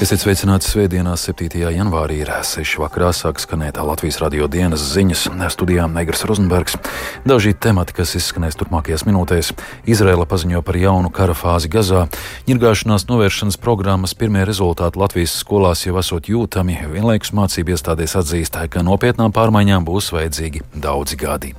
Esiet sveicināti Svētdienā, 7. janvārī, ir 6. vakarā sāk skanēt Latvijas radio dienas ziņas. Studijā Negras Rozenbergs. Daži temati, kas izskanēs turpmākajās minūtēs. Izraela paziņo par jaunu kara fāzi Gazā. Ņirgāšanās novēršanas programmas pirmie rezultāti Latvijas skolās jau esot jūtami. Vienlaikus mācību iestādēs atzīst, ka nopietnām pārmaiņām būs vajadzīgi daudzi gadi.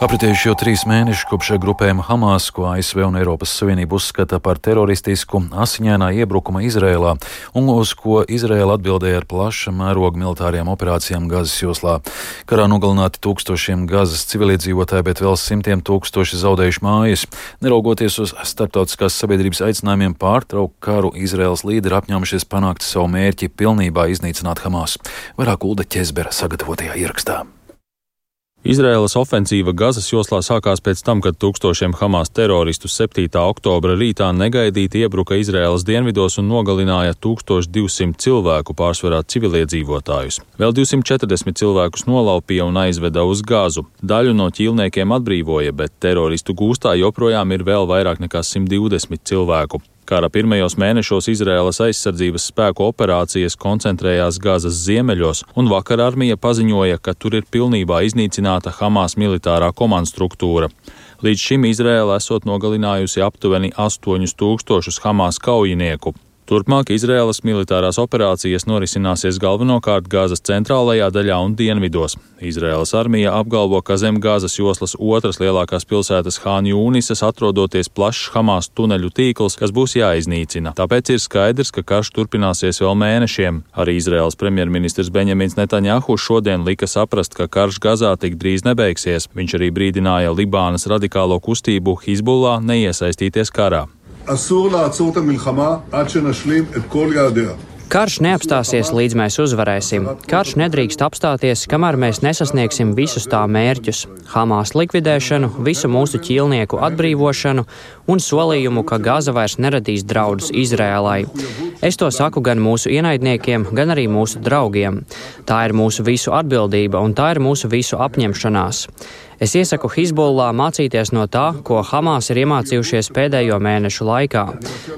Apritējuši jau trīs mēneši kopš grupējuma Hamas, ko ASV un Eiropas Savienība uzskata par teroristisku, asiņainā iebrukuma Izrēlā, un uz ko Izrēla atbildēja ar plaša mēroga militārajām operācijām Gazas joslā. Karā nogalināti tūkstošiem Gazas civiliedzīvotāji, bet vēl simtiem tūkstoši zaudējuši mājas. Neraugoties uz starptautiskās sabiedrības aicinājumiem pārtraukt karu, Izrēlas līderi apņēmušies panākt savu mērķi pilnībā iznīcināt Hamas. Vairāk Ulda Ķezbera sagatavotajā ierakstā. Izraēlas ofensīva Gazas joslā sākās pēc tam, kad tūkstošiem Hamas teroristu 7. oktobra rītā negaidīti iebruka Izraēlas dienvidos un nogalināja 1200 cilvēku, pārsvarā civiliedzīvotājus. Vēl 240 cilvēkus nolaupīja un aizveda uz Gazu. Daļu no ķīlniekiem atbrīvoja, bet teroristu gūstā joprojām ir vēl vairāk nekā 120 cilvēku. Kara pirmajos mēnešos Izraēlas aizsardzības spēku operācijas koncentrējās Gazas ziemeļos, un vakar armija paziņoja, ka tur ir pilnībā iznīcināta Hamas militārā komandstruktūra. Līdz šim Izraēla esot nogalinājusi aptuveni 8000 Hamas kaujinieku. Turpmāk Izraēlas militārās operācijas norisināsies galvenokārt Gāzes centrālajā daļā un dienvidos. Izraēlas armija apgalvo, ka zem Gāzes joslas otras lielākās pilsētas Hāņūnisas atrodoties plašs Hamas tuneļu tīkls, kas būs jāiznīcina. Tāpēc ir skaidrs, ka karš turpināsies vēl mēnešiem. Arī Izraēlas premjerministrs Benjamins Netanjahu šodien lika saprast, ka karš Gazā tik drīz nebeigsies. Viņš arī brīdināja Libānas radikālo kustību Hizbullah neiesaistīties karā. אסור לעצור את המלחמה עד שנשלים את כל יעדיה. Karš neapstāsies, līdz mēs uzvarēsim. Karš nedrīkst apstāties, kamēr mēs nesasniegsim visus tā mērķus - Hamas likvidēšanu, visu mūsu ķīlnieku atbrīvošanu un solījumu, ka Gaza vairs neradīs draudus Izrēlai. Es to saku gan mūsu ienaidniekiem, gan arī mūsu draugiem. Tā ir mūsu visu atbildība un tā ir mūsu visu apņemšanās. Es iesaku Hizbollah mācīties no tā, ko Hamas ir iemācījušies pēdējo mēnešu laikā.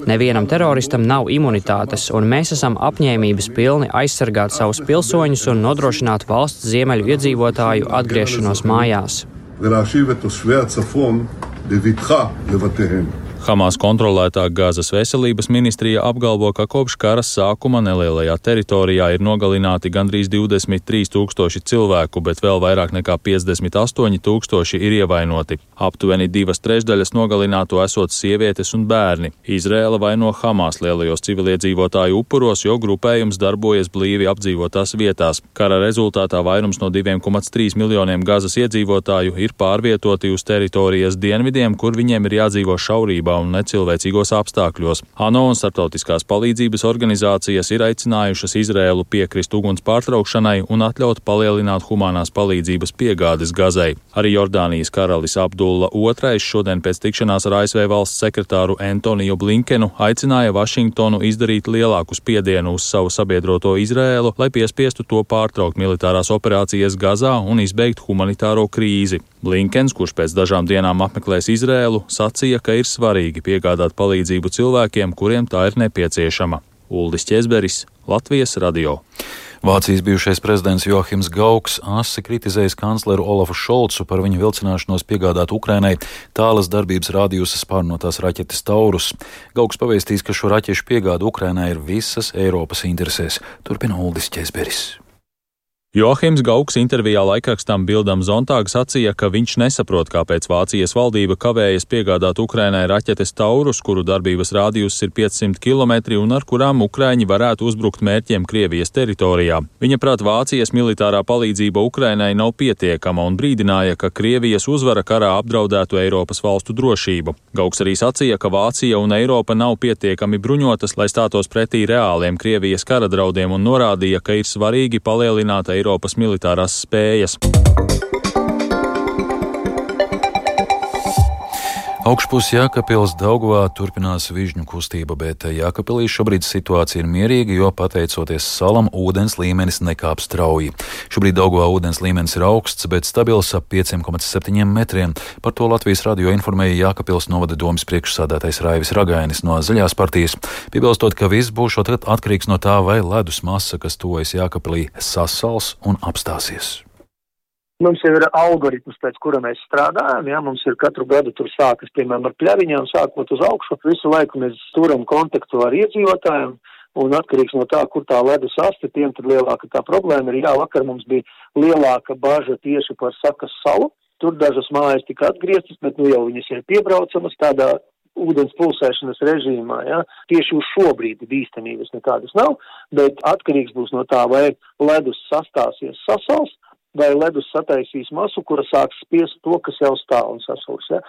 Nevienam teroristam nav imunitātes, un mēs esam apņēmības pilni aizsargāt savus pilsoņus un nodrošināt valsts ziemeļu iedzīvotāju atgriešanos mājās. ולהשיב את תושבי הצפון בבטחה לבתיהם. Hamas kontrolētā Gāzes veselības ministrija apgalvo, ka kopš kara sākuma nelielajā teritorijā ir nogalināti gandrīz 23 tūkstoši cilvēku, bet vēl vairāk nekā 58 tūkstoši ir ievainoti. Aptuveni divas trešdaļas nogalināto esot sievietes un bērni. Izrēla vaino Hamas lielajos civiliedzīvotāju upuros, jo grupējums darbojas blīvi apdzīvotās vietās. Kara rezultātā vairums no 2,3 miljoniem Gāzes iedzīvotāju ir pārvietoti uz teritorijas dienvidiem, kur viņiem ir jādzīvo šaurībā un necilvēcīgos apstākļos. ANO un starptautiskās palīdzības organizācijas ir aicinājušas Izrēlu piekrist uguns pārtraukšanai un atļaut palielināt humanās palīdzības piegādes Gazai. Arī Jordānijas karalis Abdulla II šodien pēc tikšanās ar ASV valsts sekretāru Antoniju Blinkenu aicināja Vašingtonu izdarīt lielāku spiedienu uz savu sabiedroto Izrēlu, lai piespiestu to pārtraukt militārās operācijas Gazā un izbeigt humanitāro krīzi. Blinkens, kurš pēc dažām dienām apmeklēs Izrēlu, sacīja, ka ir svarīgi piegādāt palīdzību cilvēkiem, kuriem tā ir nepieciešama. Uldis Česberis, Latvijas radio. Vācijas bijušais prezidents Johims Gauks asi kritizējis kancleru Olafu Šolcu par viņa vilcināšanos piegādāt Ukrainai tālas darbības rādījusi spārnotās raķetes Taurus. Gauks pavēstīs, ka šo raķešu piegāda Ukrainai ir visas Eiropas interesēs. Turpina Uldis Česberis. Johims Gauks intervijā laikrakstam Bildam Zontāg sacīja, ka viņš nesaprot, kāpēc Vācijas valdība kavējas piegādāt Ukrainai raķetes Taurus, kuru darbības rādījus ir 500 km un ar kurām Ukraiņi varētu uzbrukt mērķiem Krievijas teritorijā. Viņa prāt Vācijas militārā palīdzība Ukrainai nav pietiekama un brīdināja, ka Krievijas uzvara karā apdraudētu Eiropas valstu drošību. Gauks arī sacīja, ka Vācija un Eiropa nav pietiekami bruņotas, lai stātos pretī reāliem Krievijas kara draudiem un norādīja, ka ir svarīgi palielināt Eiropas militārās spējas. Augšpus Jākapils Daugavā turpinās vižņu kustība, bet Jākapilī šobrīd situācija ir mierīga, jo pateicoties salam ūdens līmenis nekāp strauji. Šobrīd Daugavā ūdens līmenis ir augsts, bet stabils ap 5,7 metriem. Par to Latvijas radio informēja Jākapils novada domas priekšsādātais Raivis Ragainis no Zaļās partijas, piebilstot, ka viss būs atkarīgs no tā, vai ledus masa, kas tojas Jākapilī, sasals un apstāsies. Mums jau ir algoritms, pēc kura mēs strādājam, ja mums ir katru gadu tur sākas, piemēram, ar pļaviņām, sākot uz augšu, visu laiku mēs turam kontaktu ar iedzīvotājiem, un atkarīgs no tā, kur tā ledus asti, tiem tad lielāka tā problēma ir. Jā, vakar mums bija lielāka baža tieši par Sakas salu, tur dažas mājas tika atgrieztas, bet nu jau viņas ir piebraucamas tādā ūdens pulsēšanas režīmā, ja, tieši uz šo brīdi bīstamības nekādas nav, bet atkarīgs būs no tā, vai ledus sastāsies sasals, vai ledus sataisīs masu, kura sāks spiest to, kas jau stāv un sasūs. Ja?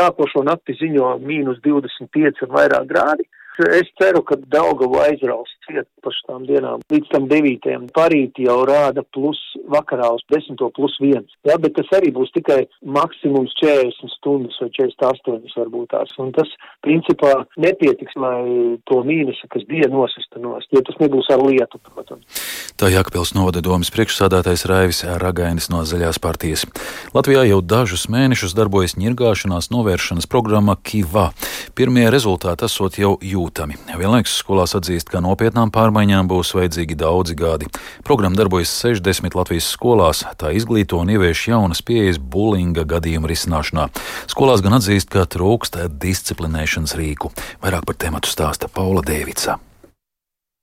Nākošo nakti ziņo mīnus 25 un vairāk grādi. Es ceru, ka Daugavu aizraus ciet par šām dienām. Līdz tam devītajam parīt jau rāda plus vakarā uz desmito plus viens. Jā, bet tas arī būs tikai maksimums 40 stundas vai 48 varbūt tās. Un tas principā nepietiks, lai to mīnusu, kas bija nosista nost, jo tas nebūs ar lietu, protams. Tā Jākapils novada domas priekšsādātais Raivis Ragainis no Zaļās partijas. Latvijā jau dažus mēnešus darbojas ņirgāšanās novēršanas programma KIVA. Pirmie rezultāti esot jau jūtas jūtami. Vienlaikus skolās atzīst, ka nopietnām pārmaiņām būs vajadzīgi daudzi gadi. Programma darbojas 60 Latvijas skolās, tā izglīto un ievieš jaunas pieejas bulinga gadījumu risināšanā. Skolās gan atzīst, ka trūkst disciplinēšanas rīku. Vairāk par tēmatu stāsta Paula Dēvica.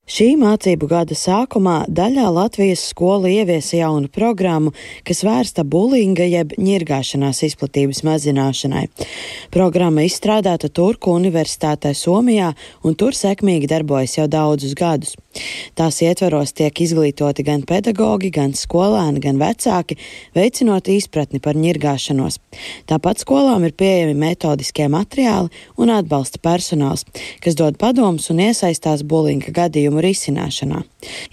Šī mācību gada sākumā daļā Latvijas skolu ieviesa jaunu programmu, kas vērsta bulinga jeb ņirgāšanās izplatības mazināšanai. Programma izstrādāta Turku Universitātē Somijā un tur sekmīgi darbojas jau daudzus gadus. Tās ietveros tiek izglītoti gan pedagogi, gan skolēni, gan vecāki, veicinot izpratni par ņirgāšanos. Tāpat skolām ir pieejami metodiskie materiāli un atbalsta personāls, kas dod padomus un iesaistās bulinga gadījumu risināšanā.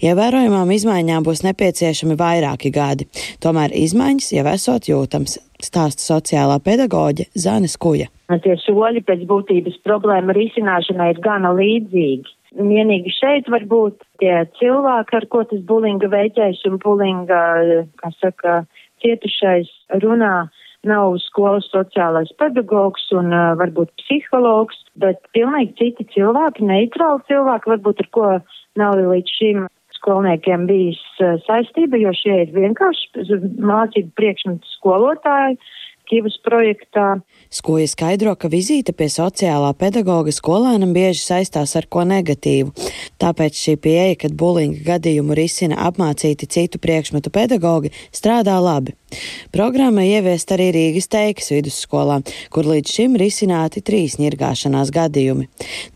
Ievērojamām izmaiņām būs nepieciešami vairāki gadi, tomēr izmaiņas jau esot jūtams, stāsta sociālā pedagoģe Zane Skuja. Tie soļi pēc būtības problēma risināšanai ir gana līdzīgi. Vienīgi šeit var būt tie cilvēki, ar ko tas bulinga veiķējs un bulinga, kā saka, cietušais runā. Nav skolas sociālais pedagogs un uh, varbūt psihologs, bet pilnīgi citi cilvēki, neitrāli cilvēki, varbūt ar ko nav līdz šim skolniekiem bijis uh, saistība, jo šie ir vienkārši mācību priekšmetu skolotāji, Kivas projektā. Skoja skaidro, ka vizīte pie sociālā pedagoga skolēnam bieži saistās ar ko negatīvu. Tāpēc šī pieeja, kad bulinga gadījumu risina apmācīti citu priekšmetu pedagogi, strādā labi. Programma ieviest arī Rīgas teikas vidusskolā, kur līdz šim risināti trīs ņirgāšanās gadījumi.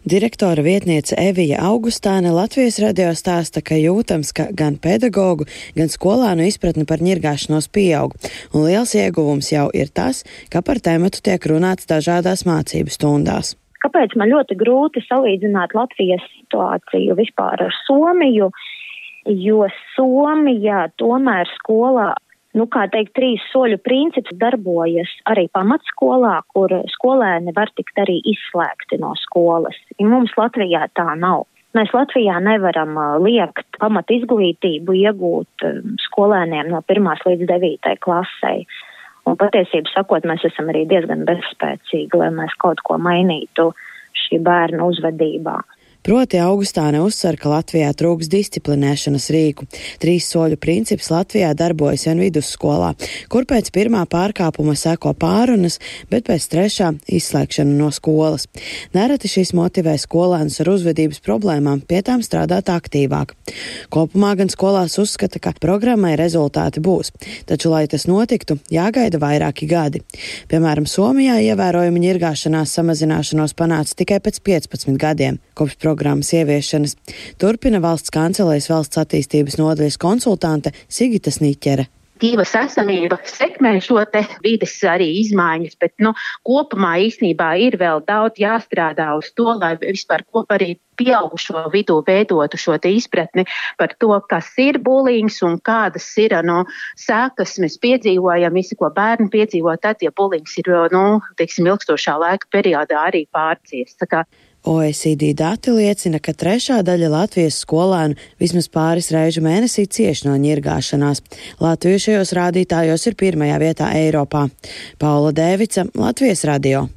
Direktora vietniece Evija Augustāne Latvijas radio stāsta, ka jūtams, ka gan pedagogu, gan skolānu izpratne par ņirgāšanos pieaug, un liels ieguvums jau ir tas, ka par tēmatu tiek runāts dažādās mācību stundās. Kāpēc man ļoti grūti salīdzināt Latvijas situāciju vispār ar Somiju, jo Somijā tomēr skolā nu, kā teikt, trīs soļu princips darbojas arī pamatskolā, kur skolēni var tikt arī izslēgti no skolas. Ja mums Latvijā tā nav. Mēs Latvijā nevaram liekt pamat izglītību iegūt skolēniem no 1 līdz 9 klasei. Un patiesību sakot, mēs esam arī diezgan bezspēcīgi, lai mēs kaut ko mainītu šī bērna uzvedībā. Proti Augustāne uzsver, ka Latvijā trūks disciplinēšanas rīku. Trīs soļu princips Latvijā darbojas vien vidusskolā, kur pēc pirmā pārkāpuma seko pārunas, bet pēc trešā izslēgšana no skolas. Nereti šis motivē skolēnus ar uzvedības problēmām pie tām strādāt aktīvāk. Kopumā gan skolās uzskata, ka programmai rezultāti būs, taču, lai tas notiktu, jāgaida vairāki gadi. Piemēram, Somijā ievērojama ņirgāšanās samazināšanos panāca tikai pēc 15 gadiem. Kopš programmas ieviešanas. Turpina valsts kancelēs valsts attīstības nodaļas konsultante Sigita Sniķere. ķīvas esamība sekmē šo te vides arī izmaiņas, bet nu, kopumā īstenībā ir vēl daudz jāstrādā uz to, lai vispār kopā arī pieaugušo vidū veidotu šo izpratni par to, kas ir bulīgs un kādas ir no sēkas mēs piedzīvojam, visu, ko bērni piedzīvo tad, ja bulīgs ir, nu, teiksim, ilgstošā laika periodā arī pārcies. OECD dati liecina, ka trešā daļa Latvijas skolēnu vismaz pāris reižu mēnesī cieš no ņirgāšanās. Latvija šajos rādītājos ir pirmajā vietā Eiropā. Paula Dēvica, Latvijas radio.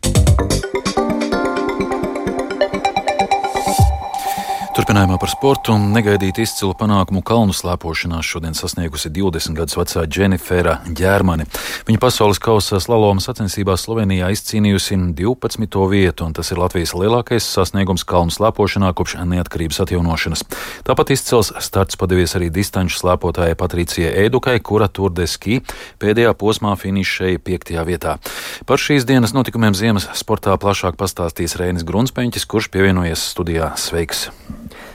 Turpinājumā par sportu negaidīt izcilu panākumu kalnu slēpošanās šodien sasniegusi 20 gadus vecā Dženifera Ģērmane. Viņa pasaules kausa slaloma sacensībās Slovenijā izcīnījusi 12. vietu, un tas ir Latvijas lielākais sasniegums kalnu slēpošanā kopš neatkarības atjaunošanas. Tāpat izcils starts padevies arī distanču slēpotājai Patricijai Eidukai, kura turdeski pēdējā posmā finišēja 5. vietā. Par šīs dienas notikumiem ziemas sportā plašāk pastāstīs Rēnis Grunspeņķis, kurš pievienojies studijā. Sveiks!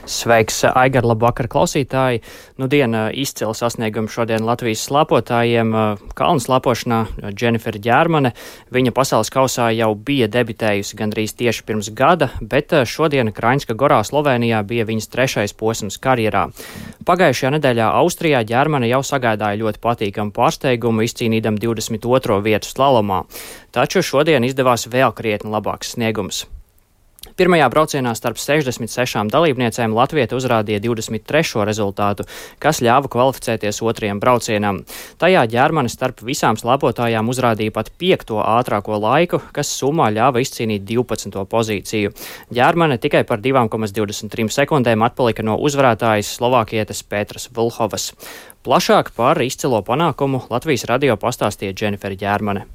Sveiks, Aigar, labvakar, klausītāji! Nu, diena izcila sasnieguma šodien Latvijas slāpotājiem. Kalnu slāpošanā Dženifera Ģērmane. Viņa pasaules kausā jau bija debitējusi gandrīz tieši pirms gada, bet šodien Kraņska Gorā Slovenijā bija viņas trešais posms karjerā. Pagājušajā nedēļā Austrijā Ģērmane jau sagādāja ļoti patīkamu pārsteigumu, izcīnīdam 22. vietu slalomā. Taču šodien izdevās vēl krietni labāks sniegums. Pirmajā braucienā starp 66 dalībniecēm Latvija uzrādīja 23. rezultātu, kas ļāva kvalificēties otrajam braucienam. Tajā ģermane starp visām slāpotājām uzrādīja pat piekto ātrāko laiku, kas summā ļāva izcīnīt 12. pozīciju. Ģermane tikai par 2,23 sekundēm atpalika no uzvarētājas Slovākietes Pētras Vulhovas. Plašāk par izcilo panākumu Latvijas radio pastāstīja Dženifera Ģermane.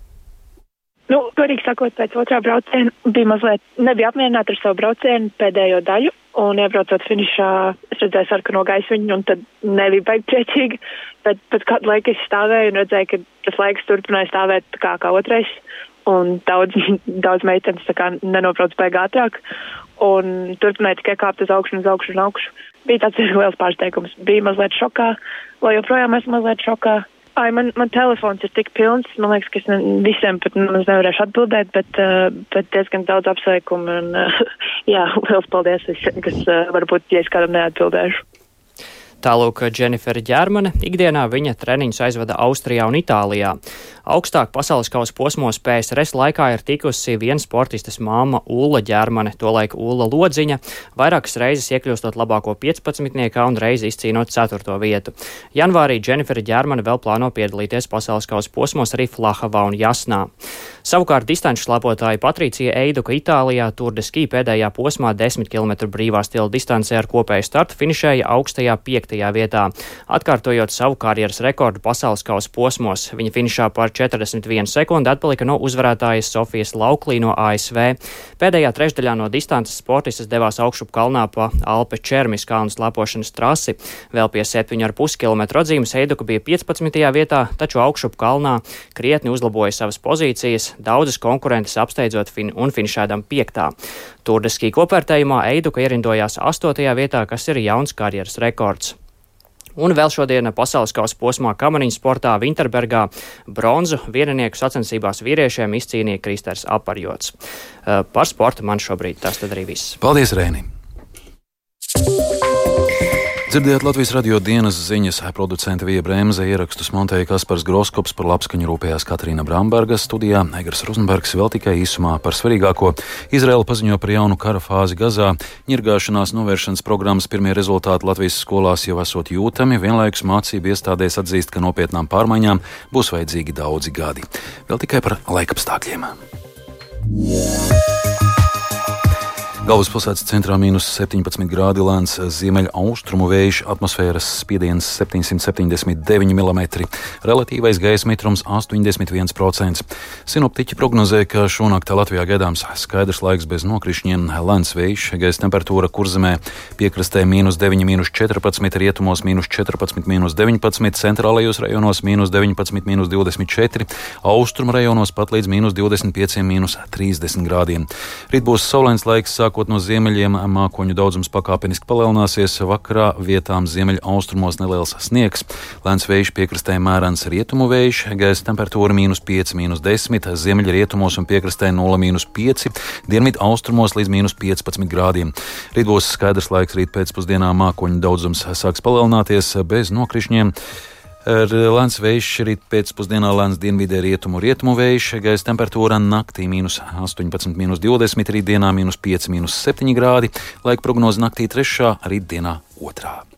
Nu, godīgi sakot, pēc otrā brauciena bija mazliet nebija apmierināta ar savu braucienu pēdējo daļu, un iebraucot finišā, es redzēju sarkano gaismiņu, un tad nebija baigi priecīgi, bet pēc kādu laiku es stāvēju un redzēju, ka tas laiks turpināja stāvēt kā, kā otrais, un daudz, daudz meitenes nenobrauc baigi ātrāk, un turpināja tikai kāpt uz augšu uz augšu un augšu. Bija tāds liels pārsteigums, bija mazliet šokā, vēl joprojām esmu mazliet šokā Ai, man, man telefons ir tik pilns, man liekas, ka es ne, visiem pat nemaz nevarēšu atbildēt, bet, uh, bet diezgan daudz apsveikumu un, uh, jā, liels paldies visiem, kas uh, varbūt, ja es kādam neatbildēšu. Tālūk, Dženifera Ģermane ikdienā viņa treniņus aizvada Austrijā un Itālijā. Augstāk pasaules kausa posmos PSRS laikā ir tikusi viena sportistas māma Ulla Ģermane, tolaik Ulla Lodziņa, vairākas reizes iekļūstot labāko 15. un reizi izcīnot 4. vietu. Janvārī Dženifera Ģermane vēl plāno piedalīties pasaules kausa posmos arī Flahavā un Jasnā. Savukārt distanču slapotāja Patricija Eiduka Itālijā Tour de Ski pēdējā posmā 10 km brīvā stila distancē ar kopēju startu finišēja augstajā 5 vietā, atkārtojot savu karjeras rekordu pasaules kausa posmos. Viņa finišā par 41 sekundi atpalika no uzvarētājas Sofijas Lauklī no ASV. Pēdējā trešdaļā no distances sportistas devās augšup kalnā pa Alpe Čermis kalnu slēpošanas trasi. Vēl pie 7,5 km atzīmes Eiduka bija 15. vietā, taču augšup kalnā krietni uzlaboja savas pozīcijas, daudzas konkurences apsteidzot fin un finišēdam 5. Turdeski kopvērtējumā Eiduka ierindojās 8. vietā, kas ir jauns karjeras rekords. Un vēl šodien pasaules kausa posmā kamaniņu sportā Winterbergā bronzu vieninieku sacensībās vīriešiem izcīnīja Kristers Aparjots. Eh, par sportu man šobrīd tas tad arī viss. Paldies, Rēni! Dzirdējāt Latvijas radio dienas ziņas, producenta Vija Brēmze ierakstus montēja Kaspars Groskops, par labskaņu rūpējās Katrīna Bramberga studijā, Egars Rozenbergs vēl tikai īsumā par svarīgāko. Izraela paziņo par jaunu kara fāzi Gazā, ņirgāšanās novēršanas programmas pirmie rezultāti Latvijas skolās jau esot jūtami, vienlaikus mācību iestādēs atzīst, ka nopietnām pārmaiņām būs vajadzīgi daudzi gadi. Vēl tikai par laikapstākļiem. Yeah. Galvaspilsētas centrā mīnus 17 grādi lēns ziemeļaustrumu vējš, atmosfēras spiediens 779 mm, relatīvais gaisa mitrums 81%. Sinoptiķi prognozē, ka šonakt Latvijā gaidāms skaidrs laiks bez nokrišņiem, lēns vējš, gaisa temperatūra kurzemē piekrastē mīnus 9, mīnus 14, rietumos mīnus 14, mīnus 19, centrālajos rajonos mīnus 19, mīnus 24, austrumu rajonos pat līdz mīnus 25, mīnus 30 grādiem. Rīt būs saulains laiks, sākot no ziemeļiem, mākoņu daudzums pakāpeniski palielināsies. Vakarā vietām ziemeļa austrumos neliels sniegs. Lēns vējš piekrastē mērens rietumu vējš, gaisa temperatūra mīnus 5, mīnus 10, ziemeļa rietumos un piekrastē 0, mīnus 5, dienvidu austrumos līdz mīnus 15 grādiem. Rīt būs skaidrs laiks, rīt pēcpusdienā mākoņu daudzums sāks palielināties bez nokrišņiem. Lēns vējš rīt pēcpusdienā lēns dienvidē rietumu rietumu vējš, gaisa temperatūra naktī mīnus 18, mīnus 20, rītdienā mīnus 5, mīnus 7 grādi, laika prognoze naktī 3, rītdienā 2.